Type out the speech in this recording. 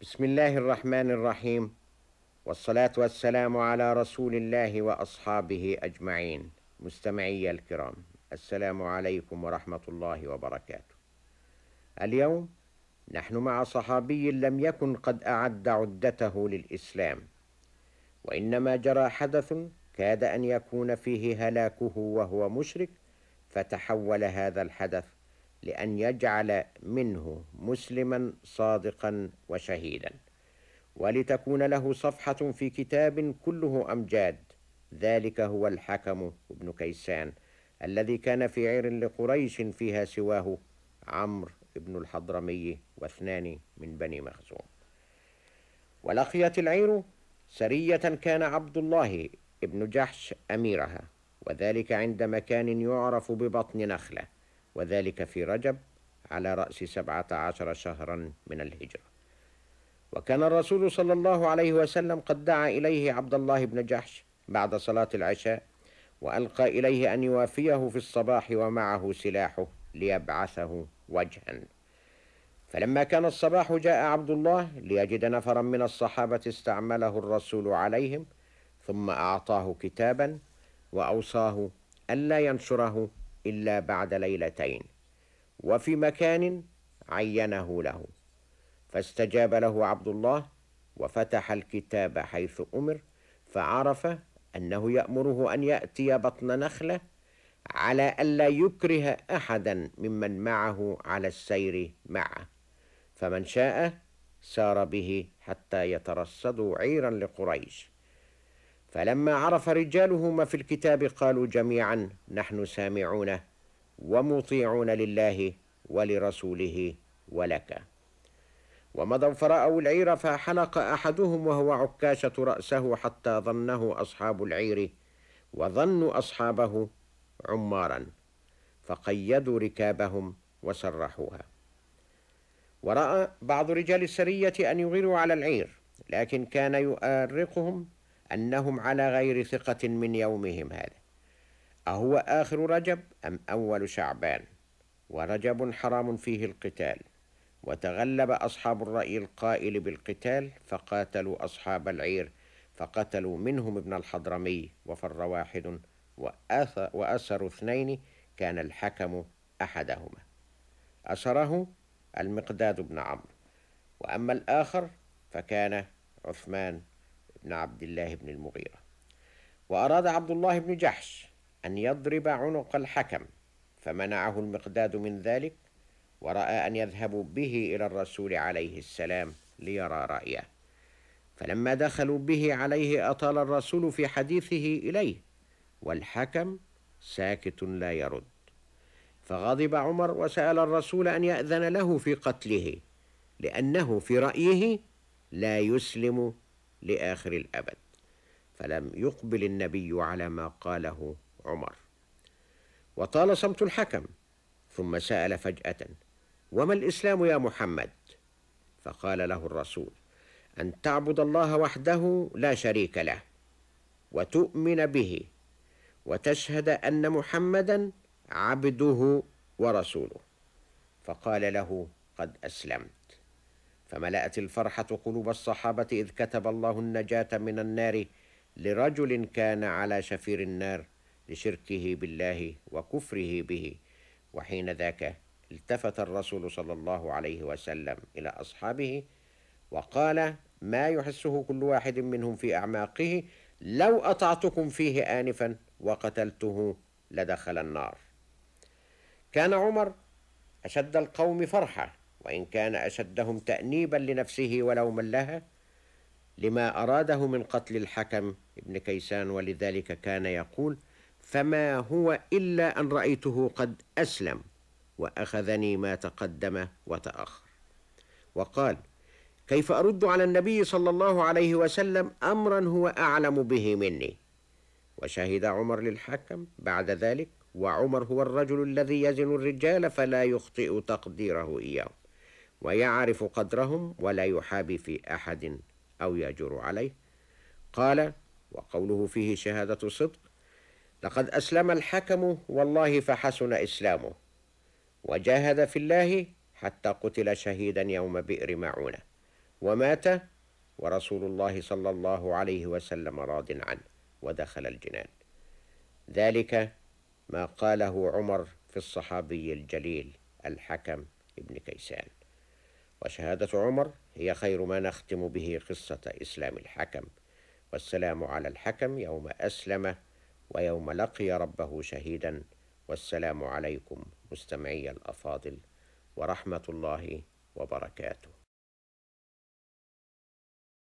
بسم الله الرحمن الرحيم. والصلاة والسلام على رسول الله وأصحابه أجمعين. مستمعي الكرام السلام عليكم ورحمة الله وبركاته. اليوم نحن مع صحابي لم يكن قد أعد عدته للإسلام وإنما جرى حدث كاد أن يكون فيه هلاكه وهو مشرك فتحول هذا الحدث لأن يجعل منه مسلما صادقا وشهيدا. ولتكون له صفحة في كتاب كله أمجاد. ذلك هو الحكم ابن كيسان الذي كان في عير لقريش فيها سواه عمرو بن الحضرمي واثنان من بني مخزوم. ولقيت العير سرية كان عبد الله ابن جحش أميرها وذلك عند مكان يعرف ببطن نخلة. وذلك في رجب على رأس سبعة عشر شهرا من الهجرة. وكان الرسول صلى الله عليه وسلم قد دعا إليه عبد الله بن جحش بعد صلاة العشاء وألقى إليه أن يوافيه في الصباح ومعه سلاحه ليبعثه وجها. فلما كان الصباح جاء عبد الله ليجد نفرا من الصحابة استعمله الرسول عليهم ثم أعطاه كتابا وأوصاه ألا ينشره إلا بعد ليلتين وفي مكان عينه له. فاستجاب له عبد الله وفتح الكتاب حيث أمر فعرف أنه يأمره أن يأتي بطن نخلة على ألا يكره أحدا ممن معه على السير معه. فمن شاء سار به حتى يترصدوا عيرا لقريش. فلما عرف رجاله ما في الكتاب قالوا جميعا نحن سامعون ومطيعون لله ولرسوله ولك. ومضوا فرأوا العير فحلق أحدهم وهو عكاشة رأسه حتى ظنه أصحاب العير وظنوا أصحابه عمارا فقيدوا ركابهم وسرحوها ورأى بعض رجال السرية أن يغيروا على العير لكن كان يؤرقهم أنهم على غير ثقة من يومهم هذا. أهو آخر رجب أم أول شعبان؟ ورجب حرام فيه القتال. وتغلب أصحاب الرأي القائل بالقتال فقاتلوا أصحاب العير فقتلوا منهم ابن الحضرمي وفر واحد وأسروا اثنين كان الحكم أحدهما. أسره المقداد بن عمرو. وأما الآخر فكان عثمان بن عبد الله بن المغيرة. وأراد عبد الله بن جحش أن يضرب عنق الحكم فمنعه المقداد من ذلك ورأى أن يذهبوا به إلى الرسول عليه السلام ليرى رأيه. فلما دخلوا به عليه أطال الرسول في حديثه إليه والحكم ساكت لا يرد. فغضب عمر وسأل الرسول أن يأذن له في قتله لأنه في رأيه لا يسلم لآخر الأبد. فلم يقبل النبي على ما قاله عمر. وطال صمت الحكم ثم سأل فجأة وما الإسلام يا محمد؟ فقال له الرسول أن تعبد الله وحده لا شريك له وتؤمن به وتشهد أن محمدا عبده ورسوله. فقال له قد أسلمت. فملأت الفرحة قلوب الصحابة إذ كتب الله النجاة من النار لرجل كان على شفير النار لشركه بالله وكفره به. وحين ذاك التفت الرسول صلى الله عليه وسلم إلى أصحابه وقال ما يحسه كل واحد منهم في أعماقه لو أطعتكم فيه آنفا وقتلته لدخل النار. كان عمر أشد القوم فرحة وإن كان أشدهم تأنيبا لنفسه ولوما لها لما أراده من قتل الحكم ابن كيسان ولذلك كان يقول فما هو إلا أن رأيته قد أسلم وأخذني ما تقدم وتأخر. وقال كيف أرد على النبي صلى الله عليه وسلم أمرا هو أعلم به مني. وشهد عمر للحكم بعد ذلك وعمر هو الرجل الذي يزن الرجال فلا يخطئ تقديره إياه. ويعرف قدرهم ولا يحابي في أحد أو يجر عليه. قال وقوله فيه شهادة صدق لقد أسلم الحكم والله فحسن إسلامه وجاهد في الله حتى قتل شهيدا يوم بئر معونة ومات ورسول الله صلى الله عليه وسلم راض عنه ودخل الجنان. ذلك ما قاله عمر في الصحابي الجليل الحكم ابن كيسان. وشهادة عمر هي خير ما نختم به قصة إسلام الحكم. والسلام على الحكم يوم أسلم ويوم لقي ربه شهيدا. والسلام عليكم مستمعي الأفاضل ورحمة الله وبركاته.